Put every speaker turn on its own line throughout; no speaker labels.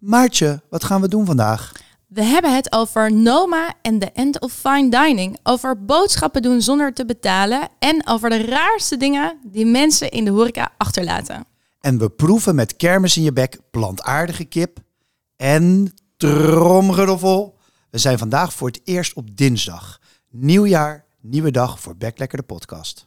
Maartje, wat gaan we doen vandaag?
We hebben het over Noma en de End of Fine Dining. Over boodschappen doen zonder te betalen. En over de raarste dingen die mensen in de horeca achterlaten.
En we proeven met kermis in je bek plantaardige kip. En tromgeroffel. We zijn vandaag voor het eerst op dinsdag. Nieuwjaar, nieuwe dag voor Beklekker de podcast.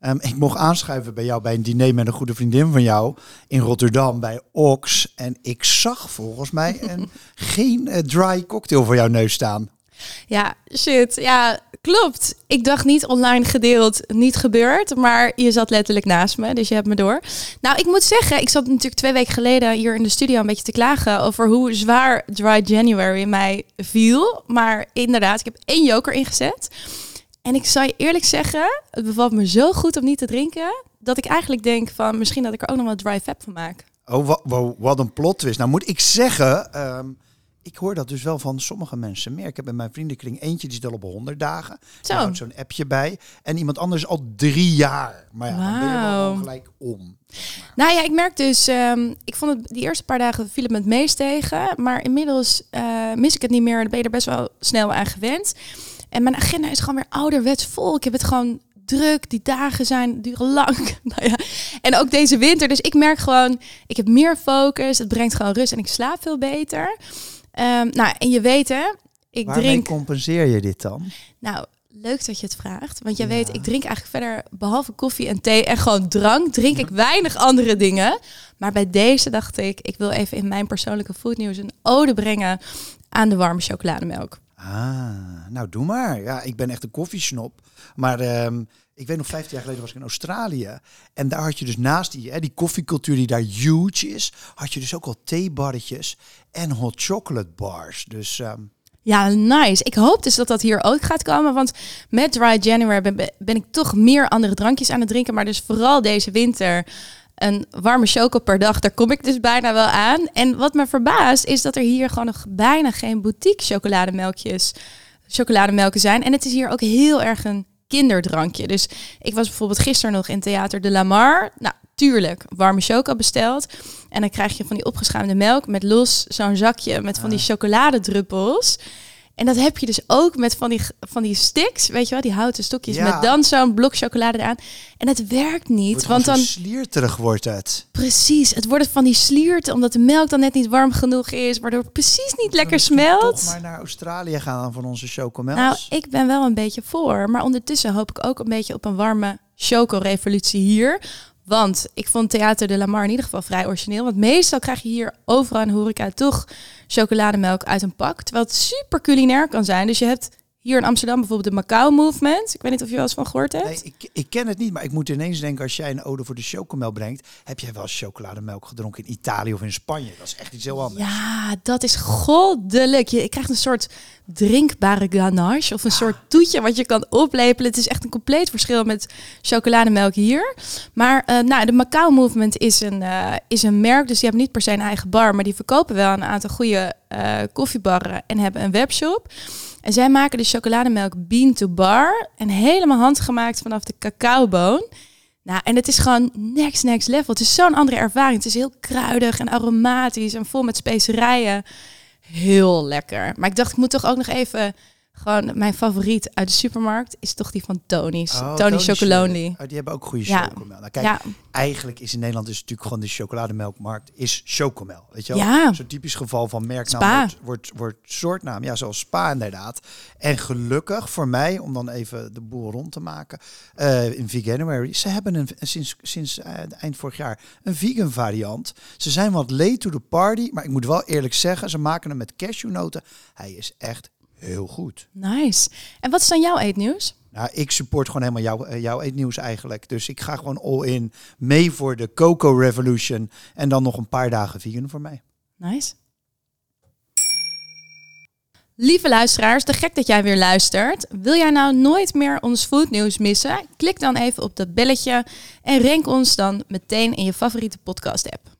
Ehm, ik mocht aanschuiven bij jou bij een diner met een goede vriendin van jou in Rotterdam bij Ox. En ik zag volgens mij een, geen eh, dry cocktail voor jouw neus staan.
Ja, shit. Ja, klopt. Ik dacht niet online gedeeld, niet gebeurd. Maar je zat letterlijk naast me, dus je hebt me door. Nou, ik moet zeggen, ik zat natuurlijk twee weken geleden hier in de studio een beetje te klagen over hoe zwaar Dry January mij viel. Maar inderdaad, ik heb één joker ingezet. En ik zou je eerlijk zeggen, het bevalt me zo goed om niet te drinken, dat ik eigenlijk denk van misschien dat ik er ook nog wel dry fab van maak.
Oh, wat, een plot twist. Nou moet ik zeggen, ehm, ik hoor dat dus wel van sommige mensen meer. Ik heb in mijn vriendenkring eentje, die is al op 100 dagen.
Zo.
Houdt zo'n appje bij. En iemand anders al drie jaar. Maar ja, dan ben je wel gelijk om.
Nou ja, ik merk dus, ehm, ik vond het die eerste paar dagen viel het me het meest tegen. Maar inmiddels eh, mis ik het niet meer. Dan ben je er best wel snel aan gewend. En mijn agenda is gewoon weer ouderwets vol. Ik heb het gewoon druk. Die dagen zijn duren lang. nou ja. En ook deze winter. Dus ik merk gewoon, ik heb meer focus. Het brengt gewoon rust en ik slaap veel beter. Ehm, nou, en je weet hè, ik
Waarmee
drink.
compenseer je dit dan?
Nou, leuk dat je het vraagt. Want jij
Ja.
weet, ik drink eigenlijk verder, behalve koffie en thee en gewoon drank, drink ik weinig andere dingen. Maar bij deze dacht ik, ik wil even in mijn persoonlijke foodnieuws een ode brengen aan de warme chocolademelk.
Ah, nou doe maar. Ja, ik ben echt een koffiesnop. Maar ehm, ik weet nog, 15 jaar geleden was ik in Australië. En daar had je dus naast die, hè, die koffiecultuur die daar huge is, had je dus ook al theebarretjes en hot chocolate bars. Dus ehm,
Ja, nice. Ik hoop dus dat dat hier ook gaat komen. Want met Dry January ben, ben ik toch meer andere drankjes aan het drinken. Maar dus vooral deze winter een warme choco per dag. Daar kom ik dus bijna wel aan. En wat me verbaast is dat er hier gewoon nog bijna geen boutique chocolademelkjes, chocolademelken zijn. En het is hier ook heel erg een kinderdrankje. Dus ik was bijvoorbeeld gisteren nog in Theater de Lamar. Nou, tuurlijk, warme choco besteld. En dan krijg je van die opgeschuimde melk met los zo'n zakje met van die chocoladedruppels. En dat heb je dus ook met van die, van die sticks, weet je wel, die houten stokjes
Ja.
met dan zo'n blok chocolade eraan. En het werkt niet, want dan
slierterig wordt het.
precies, het wordt van die sliert omdat de melk dan net niet warm genoeg is, waardoor het precies niet lekker smelt.
Toch maar naar Australië gaan van onze chocomels.
Nou, ik ben wel een beetje voor. Maar ondertussen hoop ik ook een beetje op een warme choco-revolutie hier. Want ik vond Theater de Lamar in ieder geval vrij origineel. Want meestal krijg je hier overal de horeca toch chocolademelk uit een pak. Terwijl het super culinair kan zijn. Dus je hebt hier in Amsterdam bijvoorbeeld de Macau Movement. Ik weet niet of je wel eens van gehoord hebt.
Nee, ik, ik ken het niet, maar ik moet ineens denken, als jij een ode voor de chocomel brengt, heb jij wel eens chocolademelk gedronken in Italië of in Spanje? Dat is echt iets heel anders.
Ja, dat is goddelijk. Je krijgt een soort drinkbare ganache of een soort toetje wat je kan oplepelen. Het is echt een compleet verschil met chocolademelk hier. Maar eh, nou, de Macau Movement is een, eh, is een merk, dus die hebben niet per se een eigen bar, maar die verkopen wel een aantal goede eh, koffiebarren en hebben een webshop. En zij maken de chocolademelk bean to bar en helemaal handgemaakt vanaf de cacaoboon. Nou, en het is gewoon next, next level. Het is zo'n andere ervaring. Het is heel kruidig en aromatisch en vol met specerijen. Heel lekker. Maar ik dacht, ik moet toch ook nog even... Gewoon mijn favoriet uit de supermarkt is toch die van Tony's.
Oh,
Tony Chocolonely.
eh, oh, die hebben ook goede
Ja.
chocomel. Nou, kijk,
Ja,
eigenlijk is in Nederland dus natuurlijk gewoon de chocolademelkmarkt is chocomel. Weet je wel?
Ja.
Zo'n typisch geval van merknaam wordt, wordt, wordt soortnaam. Ja, zoals Spa inderdaad. En gelukkig voor mij, om dan even de boel rond te maken, eh, in Veganuary, ze hebben een, sinds, sinds eh, eind vorig jaar een vegan variant. Ze zijn wat late to the party, maar ik moet wel eerlijk zeggen, ze maken hem met cashewnoten. Hij is echt heel goed.
nice. En wat is dan jouw eetnieuws?
Nou, ik support gewoon helemaal jouw, eh, jouw eetnieuws eigenlijk. Dus ik ga gewoon all in mee voor de Coco Revolution. En dan nog een paar dagen vegan voor mij.
Nice. Lieve luisteraars, te gek dat jij weer luistert. Wil jij nou nooit meer ons foodnieuws missen? Klik dan even op dat belletje en rank ons dan meteen in je favoriete podcast app.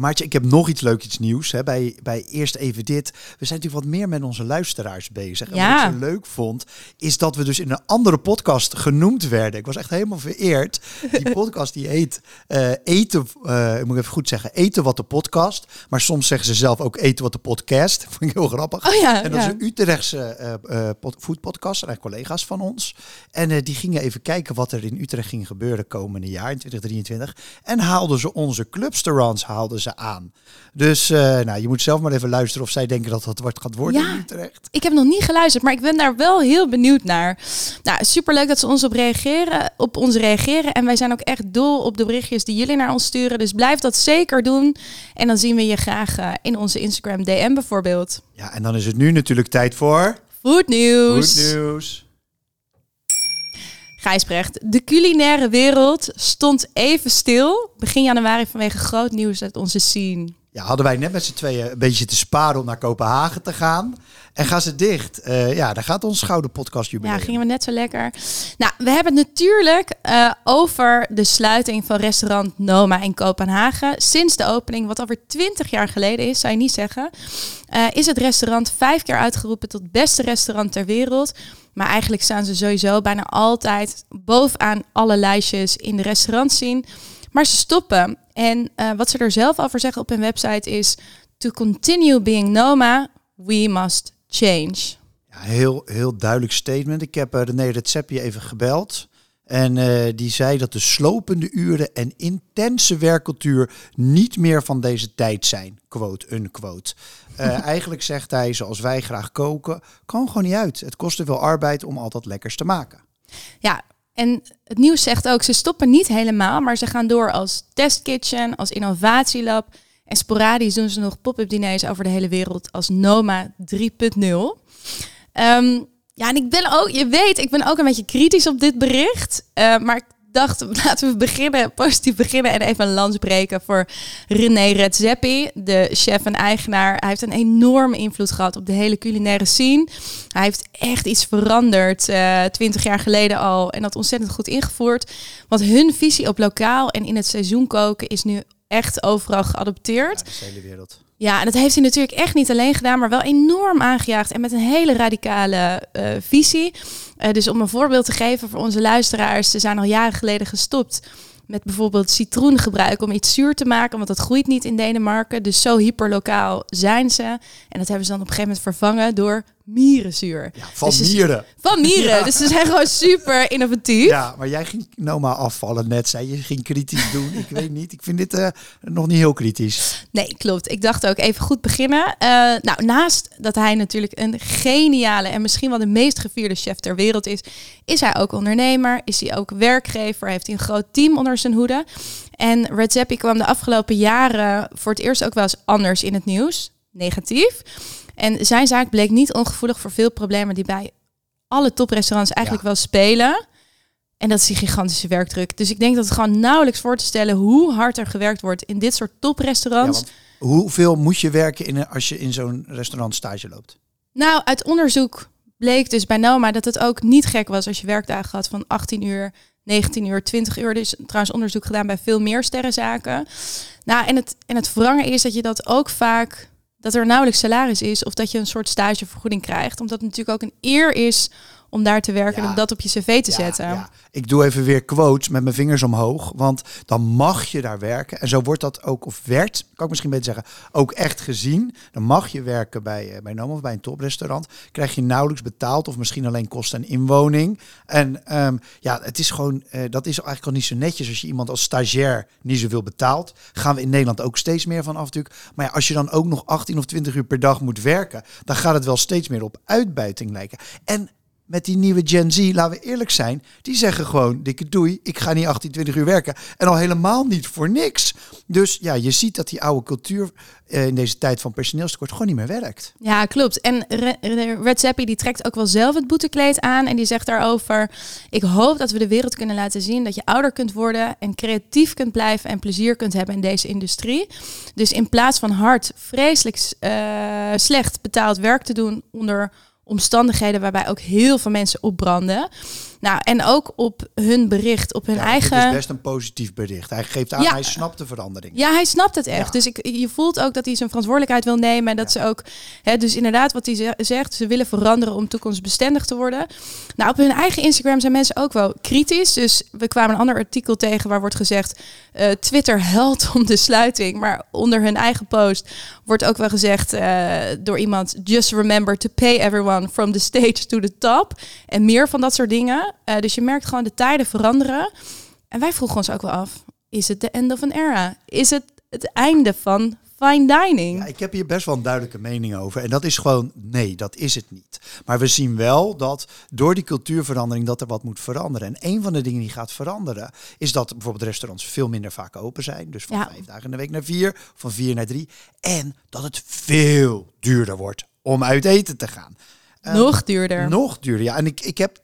Maartje, ik heb nog iets leuks iets nieuws. Hè. Bij, bij Eerst Even Dit. We zijn natuurlijk wat meer met onze luisteraars bezig. En wat ik zo leuk vond, is dat we dus in een andere podcast genoemd werden. Ik was echt helemaal vereerd. Die podcast die heet eh, Eten, ik moet even goed zeggen, Eten wat de podcast. Maar soms zeggen ze zelf ook Eten wat de podcast. Vond ik heel grappig.
Oh ja,
En dat is een Utrechtse eh, pod- foodpodcast. En collega's van ons. En die gingen even kijken wat er in Utrecht ging gebeuren komende jaar, in 2023. En haalden ze onze clubsterrants haalden ze aan. Dus eh, nou, je moet zelf maar even luisteren of zij denken dat dat wat gaat worden
Ja. Ik heb nog niet geluisterd, maar ik ben daar wel heel benieuwd naar. Nou, superleuk dat ze ons op, reageren, op ons reageren. En wij zijn ook echt dol op de berichtjes die jullie naar ons sturen. Dus blijf dat zeker doen. En dan zien we je graag eh, in onze Instagram DM bijvoorbeeld.
Ja, en dan is het nu natuurlijk tijd voor...
Food nieuws.
Goed nieuws.
Gijsbrecht, de culinaire wereld stond even stil. Begin januari vanwege groot nieuws uit onze scene.
Ja, hadden wij net met z'n tweeën een beetje te sparen om naar Kopenhagen te gaan. En gaan ze dicht. Eh, ja, daar gaat ons Gouden Podcast
Ja,
jubileum.
gingen we net zo lekker. Nou, we hebben het natuurlijk eh, over de sluiting van restaurant Noma in Kopenhagen. Sinds de opening, wat alweer 20 jaar geleden is, zou je niet zeggen, eh, is het restaurant vijf keer uitgeroepen tot beste restaurant ter wereld. Maar eigenlijk staan ze sowieso bijna altijd bovenaan alle lijstjes in de restaurantscene. Maar ze stoppen. En eh, wat ze er zelf over zeggen op hun website is... To continue being Noma, we must change.
Ja, heel, heel duidelijk statement. Ik heb eh, René Redzepi even gebeld. En eh, die zei dat de slopende uren en intense werkcultuur niet meer van deze tijd zijn. Quote, unquote. Eh, eigenlijk zegt hij, zoals wij graag koken, kan gewoon niet uit. Het kost te veel arbeid om altijd lekkers te maken.
Ja, en het nieuws zegt ook, ze stoppen niet helemaal, maar ze gaan door als testkitchen, als innovatielab. En sporadisch doen ze nog pop-up diners over de hele wereld als Noma 3.0. Ehm, ja, en ik ben ook, je weet, ik ben ook een beetje kritisch op dit bericht. Eh, maar ik dacht, laten we beginnen, positief beginnen en even een lans breken voor René Redzepi, de chef en eigenaar. Hij heeft een enorme invloed gehad op de hele culinaire scene. Hij heeft echt iets veranderd, eh, twintig jaar geleden al, en dat ontzettend goed ingevoerd. Want hun visie op lokaal en in het seizoen koken is nu echt overal geadopteerd.
Ja, de hele wereld.
Ja, en dat heeft hij natuurlijk echt niet alleen gedaan, maar wel enorm aangejaagd en met een hele radicale eh, visie. Eh, dus om een voorbeeld te geven voor onze luisteraars, ze zijn al jaren geleden gestopt met bijvoorbeeld citroengebruik om iets zuur te maken, want dat groeit niet in Denemarken. Dus zo hyperlokaal zijn ze. En dat hebben ze dan op een gegeven moment vervangen door mierenzuur.
Ja, van
Dus ze-
mieren.
Van mieren. Dus ze zijn gewoon super innovatief.
Ja, maar jij ging Noma afvallen net, zei je ging kritisch doen. Ik weet niet, ik vind dit eh, nog niet heel kritisch.
Nee, klopt. Ik dacht ook even goed beginnen. Eh, nou, naast dat hij natuurlijk een geniale en misschien wel de meest gevierde chef ter wereld is, is hij ook ondernemer, is hij ook werkgever, heeft hij een groot team onder zijn hoede. En Redzepi kwam de afgelopen jaren voor het eerst ook wel eens anders in het nieuws, negatief. En zijn zaak bleek niet ongevoelig voor veel problemen die bij alle toprestaurants eigenlijk
Ja.
wel spelen. En dat is die gigantische werkdruk. Dus ik denk dat het gewoon nauwelijks voor te stellen hoe hard er gewerkt wordt in dit soort toprestaurants.
hoeveel moet je werken in als je in zo'n restaurant stage loopt?
Nou, uit onderzoek bleek dus bij Noma dat het ook niet gek was als je werkdagen had van 18 uur, 19 uur, 20 uur. Er is trouwens onderzoek gedaan bij veel meer sterrenzaken. Nou, en het, en het wrange is dat je dat ook vaak, dat er nauwelijks salaris is of dat je een soort stagevergoeding krijgt. Omdat het natuurlijk ook een eer is om daar te werken
Ja.
en dat op je cv te
Ja,
zetten.
ja. Ik doe even weer quotes met mijn vingers omhoog, want dan mag je daar werken. En zo wordt dat ook, of werd, kan ik misschien beter zeggen, ook echt gezien. Dan mag je werken bij, eh, bij of bij een toprestaurant. Krijg je nauwelijks betaald of misschien alleen kosten en inwoning. En ehm, ja, het is gewoon, eh, dat is eigenlijk al niet zo netjes als je iemand als stagiair niet zoveel betaalt. Gaan we in Nederland ook steeds meer van af natuurlijk. Maar ja, als je dan ook nog 18 of 20 uur per dag moet werken, dan gaat het wel steeds meer op uitbuiting lijken. En met die nieuwe Gen Z, laten we eerlijk zijn, die zeggen gewoon, dikke doei, ik ga niet 18, 20 uur werken. En al helemaal niet voor niks. Dus ja, je ziet dat die oude cultuur eh, in deze tijd van personeelstekort gewoon niet meer werkt.
Ja, klopt. En Re- Re- Red Zappi die trekt ook wel zelf het boetekleed aan en die zegt daarover: ik hoop dat we de wereld kunnen laten zien dat je ouder kunt worden en creatief kunt blijven en plezier kunt hebben in deze industrie. Dus in plaats van hard, vreselijk eh, slecht betaald werk te doen onder omstandigheden waarbij ook heel veel mensen opbranden. Nou, en ook op hun bericht, op hun
Ja,
eigen.
Het is best een positief bericht. Hij geeft aan,
Ja.
hij snapt de verandering.
Ja, hij snapt het echt.
Ja.
Dus ik, je voelt ook dat hij zijn verantwoordelijkheid wil nemen. En dat ze ook, hè, dus inderdaad, wat hij ze- zegt, ze willen veranderen om toekomstbestendig te worden. Nou, op hun eigen Instagram zijn mensen ook wel kritisch. Dus we kwamen een ander artikel tegen waar wordt gezegd: eh, Twitter helpt om de sluiting. Maar onder hun eigen post wordt ook wel gezegd eh, door iemand: Just remember to pay everyone from the stage to the top. En meer van dat soort dingen. Eh, dus je merkt gewoon de tijden veranderen. En wij vroegen ons ook wel af: is het de end of an era? Is het het einde van fine dining?
Ja, ik heb hier best wel een duidelijke mening over. En dat is gewoon, nee, dat is het niet. Maar we zien wel dat door die cultuurverandering dat er wat moet veranderen. En een van de dingen die gaat veranderen, is dat bijvoorbeeld restaurants veel minder vaak open zijn. Dus van
Ja.
vijf dagen in de week naar vier, van vier naar drie. En dat het veel duurder wordt om uit eten te gaan. Eh,
Nog duurder.
Nog duurder, ja. En ik, ik heb,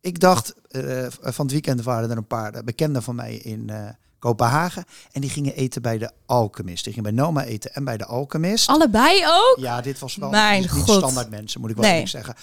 ik dacht, eh, van het weekend waren er een paar bekenden van mij in eh, Kopenhagen. En die gingen eten bij de Alchemist. Die gingen bij Noma eten en bij de Alchemist.
Allebei ook?
Ja, dit was wel
Mijn
niet
god.
standaard mensen, moet ik wel
Nee.
zeggen.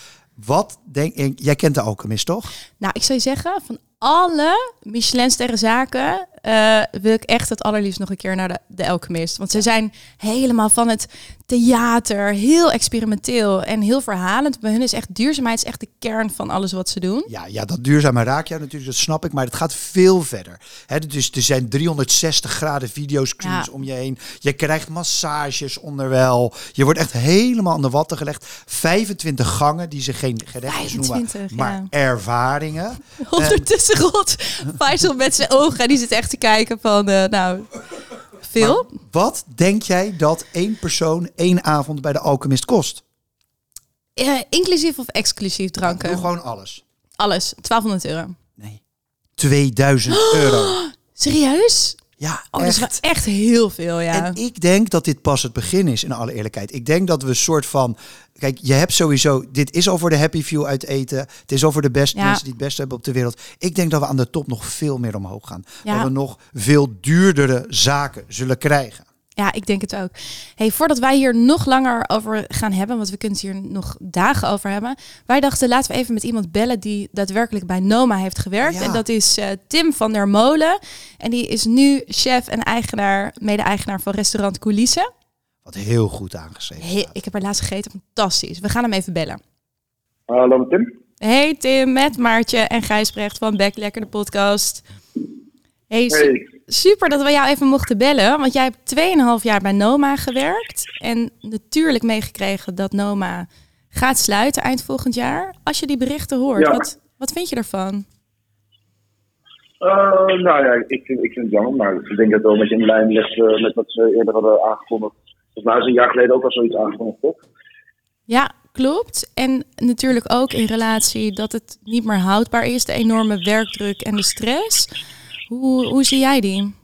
Wat denk ik, jij kent de Alchemist toch?
Nou, ik zou je zeggen, van alle Michelin-sterrenzaken eh wil ik echt het allerliefst nog een keer naar de, de Alchemist. Want ze zijn helemaal van het theater, heel experimenteel en heel verhalend. Bij hun is echt duurzaamheid is echt de kern van alles wat ze doen.
Ja, ja, dat duurzame raak jou natuurlijk, dat snap ik, maar het gaat veel verder. Hè, dus er zijn 360 graden videoscreens
Ja.
om je heen. Je krijgt massages onderwel. Je wordt echt helemaal aan de watten gelegd. 25 gangen die ze geen gerechtjes
25,
noemen, maar
ja.
ervaringen.
Ondertussen rolt Faisal met zijn ogen en die zit echt te kijken van, eh, nou, veel.
Wat denk jij dat één persoon één avond bij de Alchemist kost?
Eh, inclusief of exclusief dranken?
Doe gewoon alles.
Alles, 1200 euro.
Nee. 2000 euro.
Serieus?
Ja,
Oh, dat is
echt.
echt heel veel, ja.
En ik denk dat dit pas het begin is, in alle eerlijkheid. Ik denk dat we een soort van. Kijk, je hebt sowieso. Dit is al voor de happy few uit eten. Het is al voor de beste
Ja.
mensen die het beste hebben op de wereld. Ik denk dat we aan de top nog veel meer omhoog gaan.
Ja.
Dat we nog veel duurdere zaken zullen krijgen.
Ja, ik denk het ook. Hey, voordat wij hier nog langer over gaan hebben, want we kunnen het hier nog dagen over hebben. Wij dachten, laten we even met iemand bellen die daadwerkelijk bij Noma heeft gewerkt.
Ja.
En dat is eh, Tim van der Molen. En die is nu chef en eigenaar, mede-eigenaar van restaurant Coulissen.
Wat heel goed aangeschreven.
Hey, ik heb er laatst gegeten, fantastisch. We gaan hem even bellen.
Hallo Tim.
Hey Tim, met Maartje en Gijsbrecht van Back Lekker de podcast. Hey, su-
Hey.
super dat we jou even mochten bellen, want jij hebt 2,5 jaar bij Noma gewerkt en natuurlijk meegekregen dat Noma gaat sluiten eind volgend jaar. Als je die berichten hoort,
Ja.
wat, wat vind je ervan?
Eh, nou ja, ik vind, ik vind het jammer, maar ik denk dat het wel een beetje in lijn ligt eh, met wat ze eerder hadden aangekondigd. Volgens mij is een jaar geleden ook al zoiets aangekondigd, toch?
Ja, klopt. En natuurlijk ook in relatie dat het niet meer houdbaar is, de enorme werkdruk en de stress. Hoe, hoe zie jij die?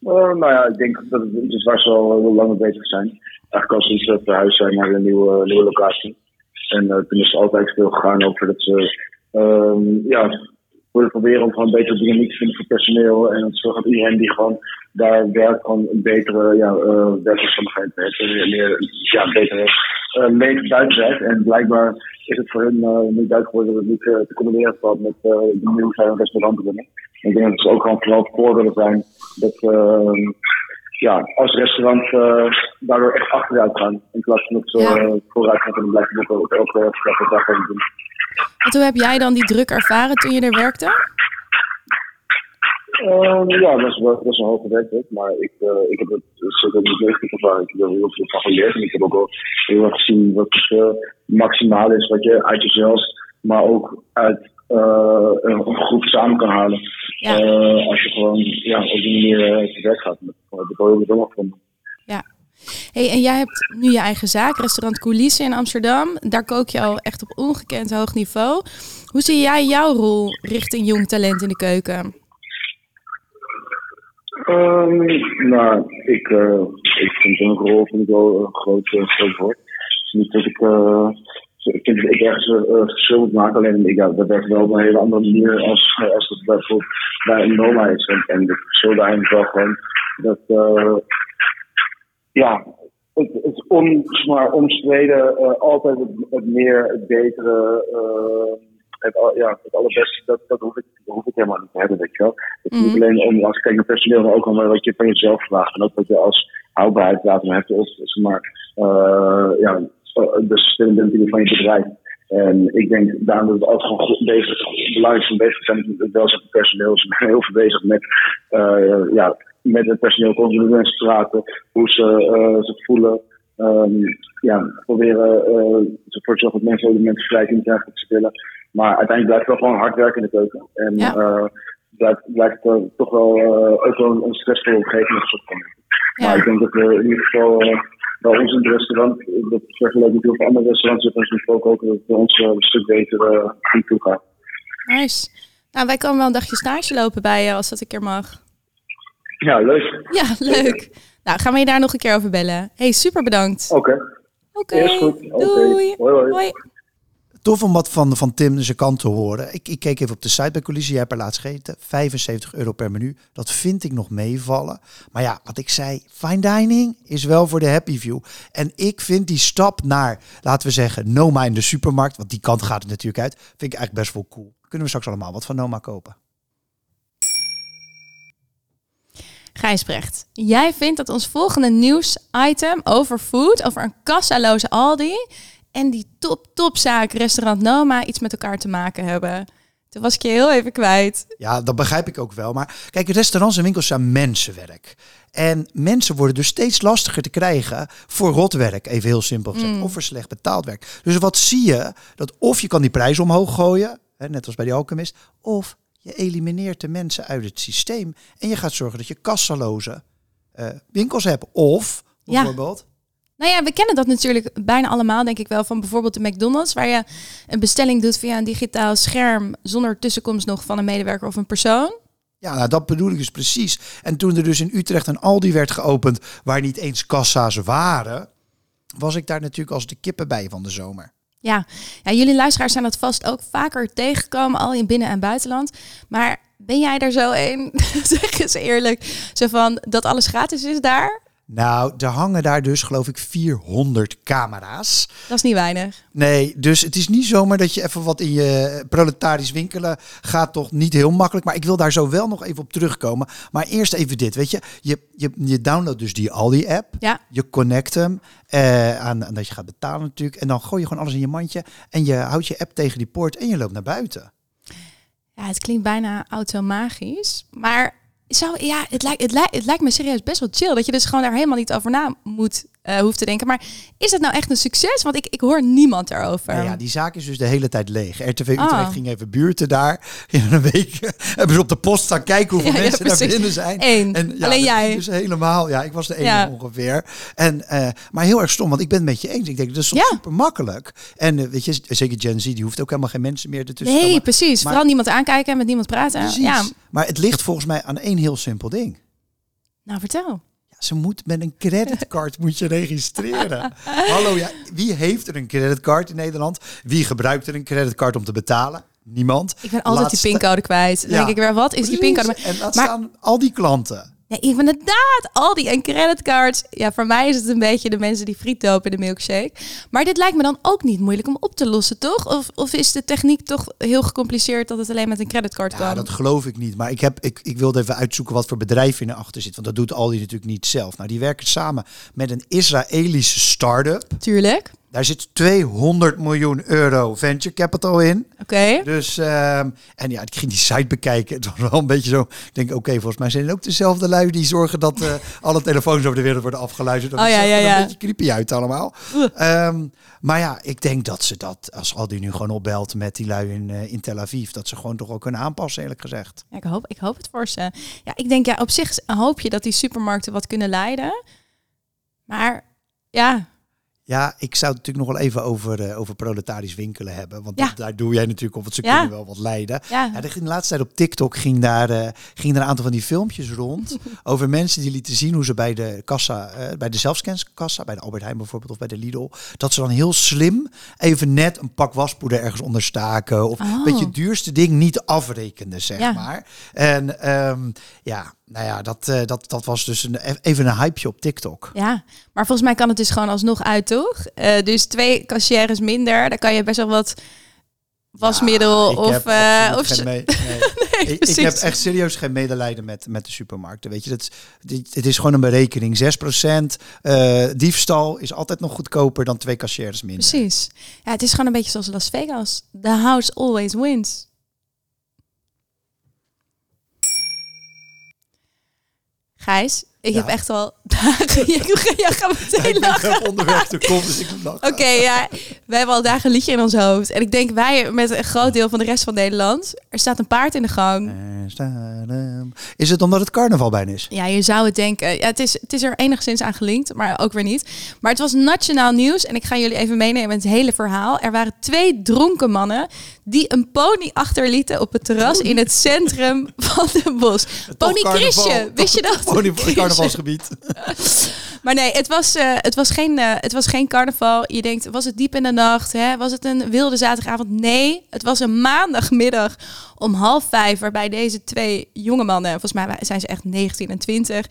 Eh, nou ja, ik denk dat het is waar ze al heel lang mee bezig zijn. Eigenlijk ze iets eh, verhuisd zijn naar een nieuwe, nieuwe locatie. En eh, toen is altijd veel gegaan over dat ze ehm, ja, willen proberen om gewoon betere dynamiek te vinden voor personeel. En zorgt dat iedereen die gewoon daar werkt, gewoon een betere ja, eh werkomstandigheid heeft. En meer, meer ja, betere uh, leven buiten werkt. En blijkbaar is het voor hun eh, niet duidelijk geworden dat het niet eh, te combineren valt met eh de nieuwe zijn restauranten binnen. Ik denk dat ze ook gewoon vooral zijn dat uh, ja, als restaurant uh, daardoor echt achteruit gaan. In plaats van dat ze
Ja.
uh, vooruit gaan kunnen blijven boeken op elke stap
Want hoe heb jij dan die druk ervaren toen je er werkte?
Uh, ja, dat is, wel, dat is een hoge werkdruk, maar ik, uh, ik heb het zeker niet negatief ervaren. Ik heb er heel veel van geleerd en ik heb ook wel heel erg gezien wat het uh, maximaal is wat je uit jezelf, maar ook uit uh, een groep samen kan halen.
Ja.
Als je gewoon ja, op die manier te werk gaat. Dat heb ik wel heel bijzonder gevonden.
Ja. Hey, en jij hebt nu je eigen zaak, restaurant Coulissen in Amsterdam. Daar kook je al echt op ongekend hoog niveau. Hoe zie jij jouw rol richting jong talent in de keuken?
Um, nou, ik, uh, ik vind een rol vind ik wel een groot, uh, groot woord. Niet dat ik, uh, ik vind dat ik ergens verschil moet maken, alleen ik, dat werkt wel op een hele andere manier als, als het bijvoorbeeld bij een Noma is. En, en het verschil daarin wel gewoon dat, ja, het, het on, maar, omstreden uh, altijd het, het, meer, het betere, uh, het, ja, het allerbeste, dat, dat, hoef ik, dat hoef ik helemaal niet te hebben, weet je wel. Het is mm. niet alleen om, als ik kijk naar personeel, maar ook om wat je van jezelf vraagt. En ook wat je als houdbaarheidsdatum hebt, of zeg maar, uh, ja, de sustainability van je bedrijf. En ik denk daarom dat het altijd gewoon goed bezig, belangrijk van bezig zijn met het welzijn van personeel. Ze zijn heel veel bezig met, ja, met het personeel continu mensen praten, hoe ze uh, zich voelen. Um, ja, proberen uh, ervoor te zorgen dat mensen ook de mensen vrij kunnen krijgen wat ze willen. Maar uiteindelijk blijft het wel gewoon hard werken in de keuken. En ja. uh, blijft, blijft toch wel ook wel een, stressvolle omgeving. Ja. Maar ik denk dat we in ieder geval bij ons in het restaurant, dat vergeleken met heel veel andere restaurants, dat ons dat het bij ons een stuk beter goed toe gaat.
Nice. Nou, wij komen wel een dagje stage lopen bij je, als dat een keer mag.
Ja, leuk.
Ja, leuk. Nou, gaan we je daar nog een keer over bellen. hey, super bedankt.
Oké.
Oké. Okay.
goed.
Doei.
Hoi, hoi.
hoi.
Tof om wat van, van Tim zijn kant te horen. Ik, ik keek even op de site bij Coalitie. Jij hebt er laatst gegeten. 75 euro per menu. Dat vind ik nog meevallen. Maar ja, wat ik zei, fine dining is wel voor de happy view. En ik vind die stap naar, laten we zeggen, Noma in de supermarkt. Want die kant gaat het natuurlijk uit. Vind ik eigenlijk best wel cool. Kunnen we straks allemaal wat van Noma kopen.
Gijsbrecht, jij vindt dat ons volgende nieuwsitem over food, over een kassaloze Aldi en die top topzaak restaurant Noma iets met elkaar te maken hebben. Toen was ik je heel even kwijt.
Ja, dat begrijp ik ook wel. Maar kijk, restaurants en winkels zijn mensenwerk. En mensen worden dus steeds lastiger te krijgen voor rotwerk, even heel simpel gezegd, mm. of voor slecht betaald werk. Dus wat zie je? Dat of je kan die prijs omhoog gooien, hè, net als bij die alchemist, of je elimineert de mensen uit het systeem en je gaat zorgen dat je kassaloze uh, winkels hebt. Of bijvoorbeeld.
Ja. Nou ja, we kennen dat natuurlijk bijna allemaal, denk ik wel, van bijvoorbeeld de McDonald's, waar je een bestelling doet via een digitaal scherm zonder tussenkomst nog van een medewerker of een persoon.
Ja, nou, dat bedoel ik dus precies. En toen er dus in Utrecht een Aldi werd geopend waar niet eens kassa's waren, was ik daar natuurlijk als de kippen bij van de zomer.
Ja. ja, jullie luisteraars zijn dat vast ook vaker tegengekomen, al in binnen- en buitenland. Maar ben jij er zo een? zeg eens eerlijk. Zo van dat alles gratis is daar?
Nou, er hangen daar dus geloof ik 400 camera's.
Dat is niet weinig.
Nee, dus het is niet zomaar dat je even wat in je proletarisch winkelen gaat toch niet heel makkelijk. Maar ik wil daar zo wel nog even op terugkomen. Maar eerst even dit, weet je. Je, je, je downloadt dus die Aldi-app.
Ja.
Je connect hem uh, aan, aan dat je gaat betalen natuurlijk. En dan gooi je gewoon alles in je mandje. En je houdt je app tegen die poort en je loopt naar buiten.
Ja, het klinkt bijna automagisch. Maar ja, het lijkt, het, lijkt, het lijkt me serieus best wel chill. Dat je dus gewoon daar helemaal niet over na moet uh, hoeft te denken. Maar is het nou echt een succes? Want ik, ik hoor niemand daarover.
Nou ja, die zaak is dus de hele tijd leeg. RTV Utrecht oh. ging even buurten daar. In een week hebben ze op de post staan kijken hoeveel ja, mensen ja, daar binnen zijn.
Eén. En, ja, Alleen jij.
Dus helemaal, ja, ik was de enige ongeveer. En, uh, maar heel erg stom, want ik ben het met je eens. Ik denk, dat is super makkelijk. En uh, weet je, zeker Gen Z, die hoeft ook helemaal geen mensen meer ertussen
Nee, komen. precies. Maar, Vooral niemand aankijken en met niemand praten. Precies. Ja.
Maar het ligt volgens mij aan één heel simpel ding.
Nou, vertel
ze moet met een creditcard moet je registreren. Hallo, ja, wie heeft er een creditcard in Nederland? Wie gebruikt er een creditcard om te betalen? Niemand.
Ik ben altijd die pincode kwijt. Dan ja. denk ik weer, wat is die pincode?
En dat maar... staan al die klanten.
Ja, inderdaad. Aldi en creditcards. Ja, voor mij is het een beetje de mensen die friet dopen in de milkshake. Maar dit lijkt me dan ook niet moeilijk om op te lossen, toch? Of, of is de techniek toch heel gecompliceerd dat het alleen met een creditcard kan?
Ja, dat geloof ik niet. Maar ik, heb, ik, ik wilde even uitzoeken wat voor bedrijf in achter zit. Want dat doet Aldi natuurlijk niet zelf. Nou, die werken samen met een Israëlische start-up.
Tuurlijk.
Daar zit 200 miljoen euro venture capital in.
Oké. Okay.
Dus, um, en ja, ik ging die site bekijken. Het was wel een beetje zo. Ik denk, oké, okay, volgens mij zijn het ook dezelfde lui die zorgen dat uh, alle telefoons over de wereld worden afgeluisterd. Dat
oh, ja, ja, ja.
een beetje creepy uit allemaal. Um, maar ja, ik denk dat ze dat, als Aldi nu gewoon opbelt met die lui in, uh, in Tel Aviv, dat ze gewoon toch ook kunnen aanpassen, eerlijk gezegd.
Ja, ik, hoop, ik hoop het voor ze. Ja, ik denk, ja, op zich hoop je dat die supermarkten wat kunnen leiden. Maar Ja,
Ja, ik zou het natuurlijk nog wel even over, eh, over proletarisch winkelen hebben. Want
Ja.
dat- daar doe jij natuurlijk op, want ze
Ja.
kunnen wel wat leiden.
ja.
De laatste tijd op TikTok ging daar, eh, ging er een aantal van die filmpjes rond over mensen die lieten zien hoe ze bij de kassa, eh, bij de zelfscanskassa, bij de Albert Heijn bijvoorbeeld of bij de Lidl, dat ze dan heel slim even net een pak waspoeder ergens onder staken of
Oh.
een beetje het duurste ding niet afrekenden, zeg maar. En ehm, ja, nou ja, dat, eh, dat, dat was dus een, even een hypeje op TikTok.
Ja, maar volgens mij kan het dus gewoon alsnog uit, toch? Eh, dus twee cashiers minder, dan kan je best wel wat wasmiddel
Ja,
of... eh, of
geen nee. ik, heb echt serieus geen medelijden met, met de supermarkten. Weet je, dat, dit- het is gewoon een berekening. 6% eh diefstal is altijd nog goedkoper dan twee cashiers minder.
Precies. Ja, het is gewoon een beetje zoals Las Vegas. The house always wins. Gijs, ik
Ja.
heb echt al dagen... Jij gaat meteen
Ik ben
lachen.
op onderweg te komen, dus ik moet lachen.
Oké, ja. Wij hebben al dagen een liedje in ons hoofd. En ik denk wij met een groot deel van de rest van Nederland. Er staat een paard in de gang.
Is het omdat het carnaval bijna is?
Ja, je zou het denken. Ja, het, is, het is er enigszins aan gelinkt, maar ook weer niet. Maar het was nationaal nieuws en ik ga jullie even meenemen in het hele verhaal. Er waren twee dronken mannen die een pony achterlieten op het terras in het centrum van Den Bosch. Pony Chrisje, wist je dat?
Pony carnavalsgebied.
Maar nee, het was, eh, het, was geen, eh, het was geen carnaval. Je denkt, was het diep in de nacht? Hè? Was het een wilde zaterdagavond? Nee, het was een maandagmiddag om half vijf... waarbij deze twee jonge mannen, volgens mij zijn ze echt 19 en 20...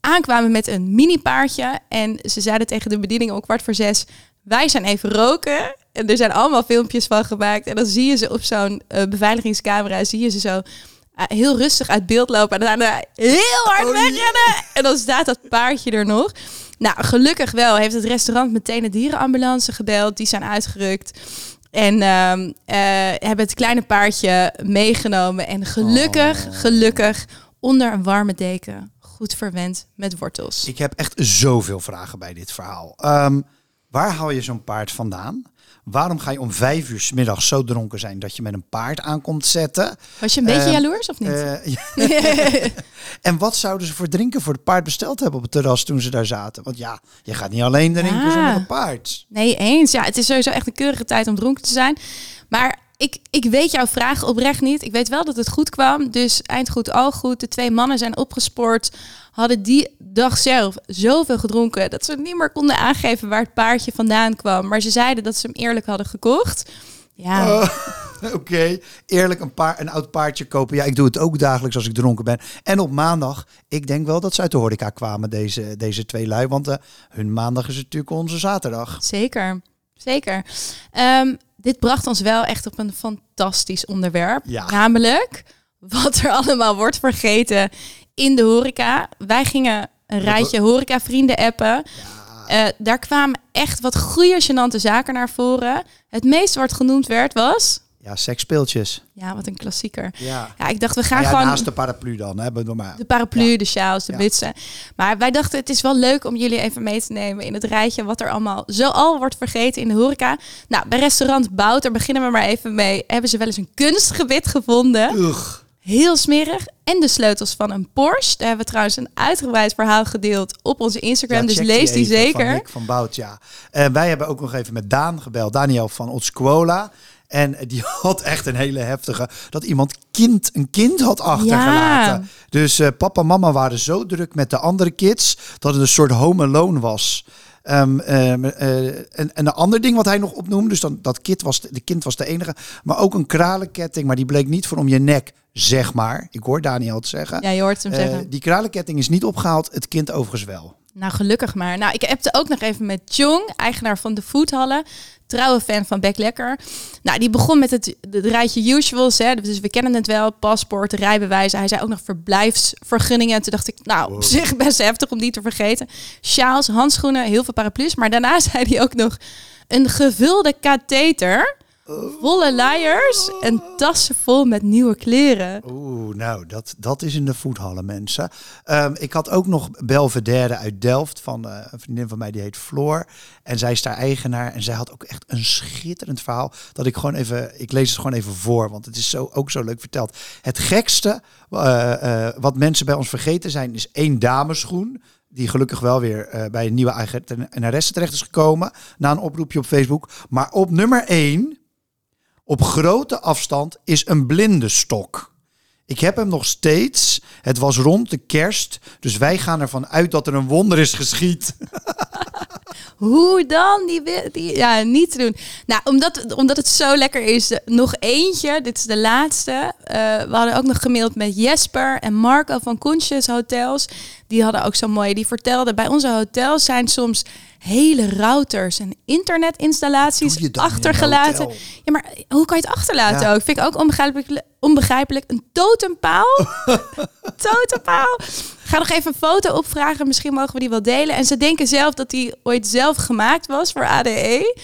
aankwamen met een mini-paardje. En ze zeiden tegen de bediening om kwart voor zes... wij zijn even roken. En er zijn allemaal filmpjes van gemaakt. En dan zie je ze op zo'n eh, beveiligingscamera... zie je ze zo heel rustig uit beeld lopen. En daarna heel hard
Oh,
wegrennen. En dan staat dat paardje er nog. Nou, gelukkig wel heeft het restaurant meteen de dierenambulance gebeld. Die zijn uitgerukt. En ehm, eh, hebben het kleine paardje meegenomen. En gelukkig,
Oh.
gelukkig, onder een warme deken. Goed verwend met wortels.
Ik heb echt zoveel vragen bij dit verhaal. Ehm, waar haal je zo'n paard vandaan? Waarom ga je om vijf uur 's middags zo dronken zijn dat je met een paard aankomt zetten?
Was je een beetje
Eh,
jaloers of niet?
Eh, en wat zouden ze voor drinken voor het paard besteld hebben op het terras toen ze daar zaten? Want ja, je gaat niet alleen drinken
Ja.
zonder een paard.
Nee, eens. Ja, het is sowieso echt een keurige tijd om dronken te zijn. Maar ik, ik weet jouw vraag oprecht niet. Ik weet wel dat het goed kwam. Dus eind goed, al goed. De twee mannen zijn opgespoord. Hadden die dag zelf zoveel gedronken... dat ze niet meer konden aangeven waar het paardje vandaan kwam. Maar ze zeiden dat ze hem eerlijk hadden gekocht. Ja,
Oh, Oké, eerlijk een, paar, een oud paardje kopen. Ja, ik doe het ook dagelijks als ik dronken ben. En op maandag, ik denk wel dat ze uit de horeca kwamen, deze, deze twee lui. Want eh, hun maandag is natuurlijk onze zaterdag.
zeker. Zeker. Ehm, dit bracht ons wel echt op een fantastisch onderwerp.
Ja.
Namelijk wat er allemaal wordt vergeten in de horeca. Wij gingen een rijtje horecavrienden appen. Eh, daar kwamen echt wat goede, gênante zaken naar voren. Het meeste wat genoemd werd was...
Ja, seksspeeltjes.
Ja, wat een klassieker.
Ja.
Ja, ik dacht, we gaan
ja,
gewoon...
naast de paraplu dan, hè, bedoel maar.
De paraplu,
Ja.
de sjaals, de
Ja.
mutsen. Maar wij dachten, het is wel leuk om jullie even mee te nemen in het rijtje wat er allemaal zo al wordt vergeten in de horeca. Nou, bij restaurant Bout, daar beginnen we maar even mee. Hebben ze wel eens een kunstgebit gevonden.
Ugh.
Heel smerig. En de sleutels van een Porsche. Daar hebben we trouwens een uitgebreid verhaal gedeeld op onze Instagram.
Ja,
dus lees die zeker.
Van Nick van Bout, ja. En wij hebben ook nog even met Daan gebeld. Daniel van Otsquola. En die had echt een hele heftige... Dat iemand kind, een kind had achtergelaten. Dus eh, papa en mama waren zo druk met de andere kids... dat het een soort home alone was. Ehm, ehm, eh, en, en een ander ding wat hij nog opnoemde... dus dan, dat kind was, de kind was de enige... maar ook een kralenketting, maar die bleek niet voor om je nek, zeg maar. Ik hoor Daniel het zeggen.
Ja, je hoort hem
Eh,
zeggen.
die kralenketting is niet opgehaald, het kind overigens wel.
Nou, gelukkig maar. Nou, ik heb ook nog even met Jong, eigenaar van de Foodhallen. Trouwe fan van Beck Lekker. Nou, die begon met het, het rijtje usuals. Hè. Dus we kennen het wel. Paspoort, rijbewijzen. Hij zei ook nog verblijfsvergunningen. Toen dacht ik, nou, op zich best heftig om die te vergeten. Sjaals, handschoenen, heel veel paraplu's. Maar daarna zei hij ook nog een gevulde katheter. Volle luiers en tassen vol met nieuwe kleren.
Oeh, nou, dat, dat is in de voethallen, mensen. Ehm, ik had ook nog Belvedere uit Delft van eh, een vriendin van mij, die heet Floor. En zij is daar eigenaar en zij had ook echt een schitterend verhaal. Dat ik gewoon even, ik lees het gewoon even voor, want het is zo, ook zo leuk verteld. Het gekste eh, eh, wat mensen bij ons vergeten zijn, is één dameschoen. Die gelukkig wel weer bij een nieuwe eigenaresse terecht is gekomen. Na een oproepje op Facebook. Maar op nummer 1, op grote afstand, is een blinde stok. Ik heb hem nog steeds. Het was rond de kerst. Dus wij gaan ervan uit dat er een wonder is geschied.
Hoe dan? Die, die, ja, niet te doen. Nou, omdat, omdat het zo lekker is, eh, nog eentje. Dit is de laatste. Eh, we hadden ook nog gemaild met Jesper en Marco van Koensjes Hotels. Die hadden ook zo mooi. Die vertelden, bij onze hotels zijn soms hele routers en internetinstallaties achtergelaten. Ja, maar hoe kan je het achterlaten
Ja.
ook? Vind ik ook onbegrijpelijk. onbegrijpelijk. Een totempaal? totempaal? Ga nog even een foto opvragen. Misschien mogen we die wel delen. En ze denken zelf dat die ooit zelf gemaakt was voor ADE.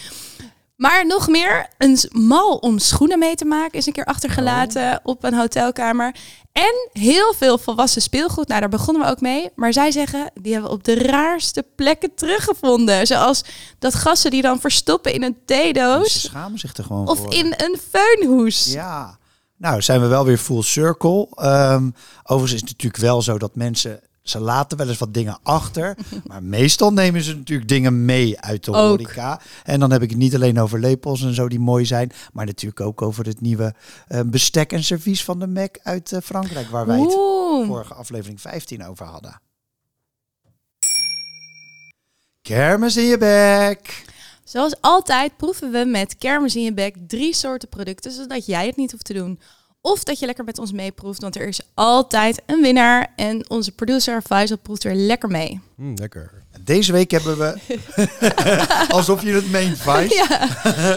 Maar nog meer, een mal om schoenen mee te maken is een keer achtergelaten op een hotelkamer. En heel veel volwassen speelgoed. Nou, daar begonnen we ook mee. Maar zij zeggen, die hebben we op de raarste plekken teruggevonden. Zoals dat gassen die dan verstoppen in een
Ze
theedoos.
schamen zich er gewoon
Of
voor.
in een feunhoes.
Ja. Nou, zijn we wel weer full circle. Ehm, overigens is het natuurlijk wel zo dat mensen... Ze laten wel eens wat dingen achter. maar meestal nemen ze natuurlijk dingen mee uit de
Ook.
horeca. En dan heb ik het niet alleen over lepels en zo die mooi zijn. Maar natuurlijk ook over het nieuwe eh, bestek en servies van de Mac uit eh, Frankrijk. Waar wij het
Oeh.
vorige aflevering 15 over hadden. Kermis in je bek.
Zoals altijd proeven we met kermis in je bek drie soorten producten, zodat jij het niet hoeft te doen. Of dat je lekker met ons meeproeft, want er is altijd een winnaar. En onze producer Faisal proeft er lekker mee.
Mm, lekker.
Deze week hebben we... Alsof je het meent, Vice.
Ja,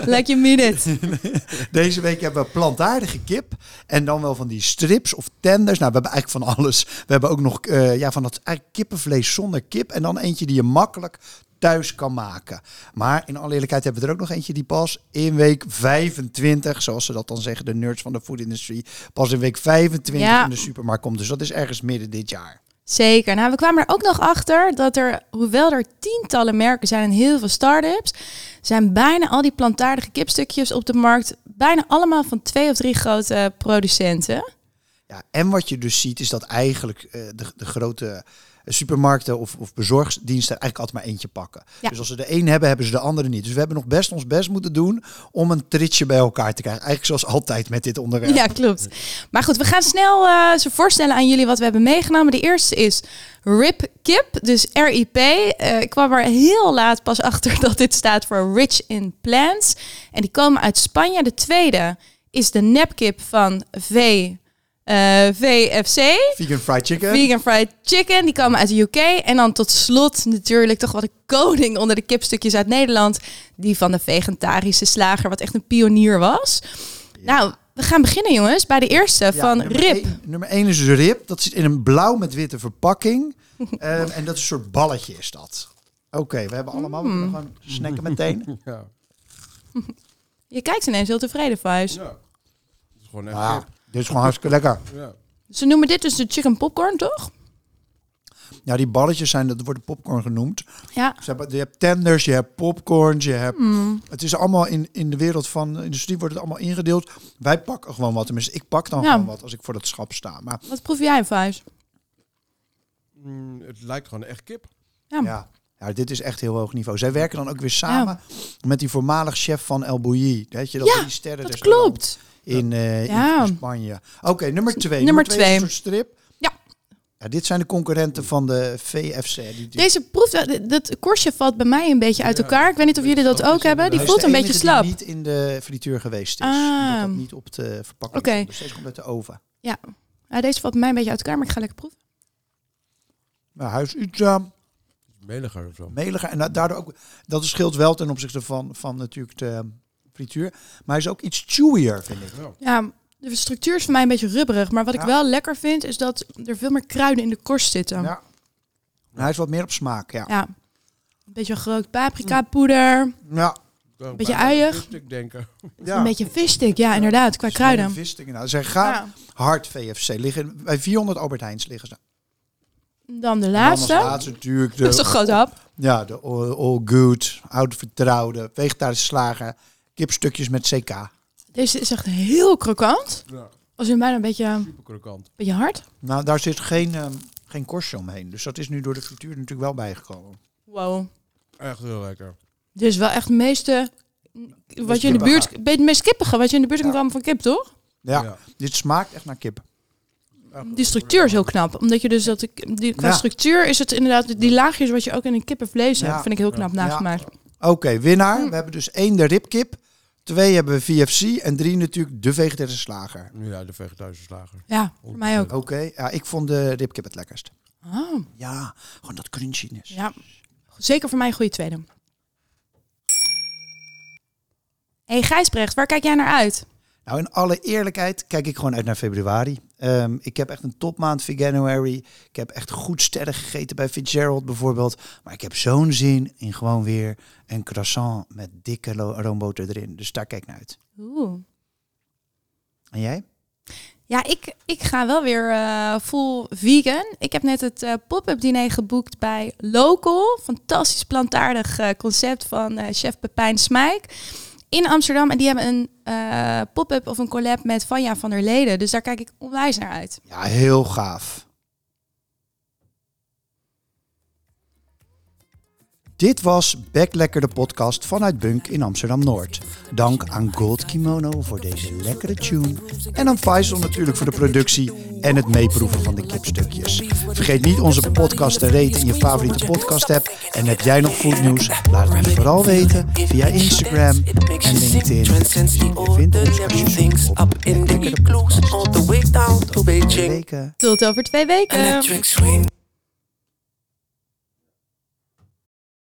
like you mean it.
Deze week hebben we plantaardige kip. En dan wel van die strips of tenders. Nou, we hebben eigenlijk van alles. We hebben ook nog eh, ja, van dat kippenvlees zonder kip. En dan eentje die je makkelijk thuis kan maken. Maar in alle eerlijkheid hebben we er ook nog eentje die pas in week 25, zoals ze dat dan zeggen, de nerds van de foodindustrie, pas in week 25
Ja.
in de supermarkt komt. Dus dat is ergens midden dit jaar.
Zeker. Nou, we kwamen er ook nog achter dat er, hoewel er tientallen merken zijn en heel veel start-ups, zijn bijna al die plantaardige kipstukjes op de markt bijna allemaal van twee of drie grote producenten.
Ja, en wat je dus ziet is dat eigenlijk eh, de, de grote supermarkten of, of bezorgsdiensten eigenlijk altijd maar eentje pakken.
Ja.
Dus als ze de een hebben, hebben ze de andere niet. Dus we hebben nog best ons best moeten doen om een tritje bij elkaar te krijgen. Eigenlijk zoals altijd met dit onderwerp.
Ja, klopt. Maar goed, we gaan snel eh, ze voorstellen aan jullie wat we hebben meegenomen. De eerste is RIP Kip, dus RIP. Eh, ik kwam er heel laat pas achter dat dit staat voor Rich in Plants. En die komen uit Spanje. De tweede is de nepkip van V, eh, VFC.
Vegan fried chicken.
Vegan Fried Chicken, die komen uit de UK. En dan tot slot natuurlijk toch wel de koning onder de kipstukjes uit Nederland. Die van de vegetarische slager, wat echt een pionier was. Nou, we gaan beginnen jongens bij de eerste
Ja,
van
nummer
Rip.
één- nummer 1 is dus rib. Dat zit in een blauw met witte verpakking. Ehm, en dat is een soort balletje is dat. Oké, we hebben allemaal we kunnen gewoon snacken meteen.
Ja.
Je kijkt ineens heel tevreden, Vuis.
ja. Het is gewoon echt
Ah,
kip.
Dit is gewoon hartstikke lekker.
Ja.
Ze noemen dit dus de chicken popcorn, toch?
Ja, die balletjes zijn, dat worden popcorn genoemd.
Ja.
Ze hebben, je hebt tenders, je hebt popcorns, je hebt...
Mm.
Het is allemaal in, in de wereld van de industrie wordt het allemaal ingedeeld. Wij pakken gewoon wat. Tenminste, ik pak dan
Ja.
gewoon wat als ik voor dat schap sta. Maar
Wat proef jij, Vuis?
Mm, het lijkt gewoon echt kip.
Ja.
ja, ja, dit is echt heel hoog niveau. Zij werken dan ook weer samen met die voormalig chef van El Bouilly. Weet je, dat
Ja,
die sterren
Dat klopt.
In, eh,
Ja.
in, Spanje. Oké, nummer twee.
Nummer twee.
soort strip.
Ja.
ja. Dit zijn de concurrenten van de VFC. Die, die-
Deze proef, dat korstje valt bij mij een beetje uit
Ja,
elkaar. Ik weet niet of jullie dat ook hebben. Die voelt een beetje slap.
Die niet in de frituur geweest is.
Ah.
Omdat dat niet op de verpakking
Oké.
stond. Dus deze komt uit de oven.
Ja, deze valt bij mij een beetje uit elkaar, maar ik ga lekker proeven.
Nou, hij is iets eh,
Meliger of zo.
meliger. En da- daardoor ook, dat scheelt wel ten opzichte van, van natuurlijk de frituur. Maar hij is ook iets chewier, vind ik.
Ja.
Ja, de structuur is voor mij een beetje rubberig. Maar wat ik
Ja.
wel lekker vind, is dat er veel meer kruiden in de korst zitten.
Ja. Hij is wat meer op smaak, ja.
Ja. Een beetje groot paprika poeder.
Ja.
Een
Beetje uiig.
Ik denken.
ja.
Een beetje visstick, ja inderdaad, qua kruiden.
Visting, nou, zij gaan
Ja.
hard VFC. Liggen, bij 400 Albert Heijns liggen ze.
Dan de laatste.
dan als laatste natuurlijk
Dat is
de,
een groot hap.
ja, de all, all good, oud vertrouwde, vegetarische slager, kipstukjes met CK.
Deze is echt heel krokant.
Ja,
Als in bijna een beetje, een
super krokant.
beetje hard.
Nou, daar zit geen, ehm, geen korstje omheen. Dus dat is nu door de frituur natuurlijk wel bijgekomen.
Wow.
Echt heel lekker.
Dit is wel echt het meeste... Wat je in de buurt... Het meest kippige wat je in de buurt kan komen van kip, toch?
Ja,
Ja.
dit smaakt echt naar kip.
Die structuur is heel knap. Omdat je dus dat... ik- Die, qua
Ja.
structuur is het inderdaad... Die laagjes wat je ook in een kippenvlees
Ja.
hebt, vind ik heel knap nagemaakt.
Oké, winnaar. We hebben dus één de ribkip. Twee hebben we VFC. En drie natuurlijk de vegetarische slager.
Ja, de vegetarische slager.
Ja, voor mij ook.
Oké, ja, ik vond de ribkip het lekkerst.
Ah,
Ja, gewoon dat crunchiness.
ja. Zeker voor mij een goede tweede. hey Gijsbrecht, waar kijk jij naar uit?
Nou, in alle eerlijkheid kijk ik gewoon uit naar februari. Ehm, ik heb echt een topmaand voor January. Ik heb echt goed sterren gegeten bij Fitzgerald bijvoorbeeld. Maar ik heb zo'n zin in gewoon weer een croissant met dikke roomboter erin. Dus daar kijk ik naar uit.
Oeh.
En jij?
Ja, ik, ik ga wel weer eh, full vegan. Ik heb net het eh, pop-up diner geboekt bij Local. Fantastisch plantaardig eh, concept van chef Pepijn Smijk in Amsterdam. En die hebben een eh, pop-up of een collab met Vanja van der Leden. Dus daar kijk ik onwijs naar uit.
Ja, heel gaaf. Dit was Back Lekker de podcast vanuit Bunk in Amsterdam-Noord. Dank aan Gold Kimono voor deze lekkere tune. En aan Faisal natuurlijk voor de productie en het meeproeven van de kipstukjes. Vergeet niet onze podcast te raten in je favoriete podcast app. En heb jij nog goed nieuws? Laat het me vooral weten via Instagram en LinkedIn. Je vindt ons als je zoekt op Back Lekker de podcast.
all the way down to
Tot over twee weken.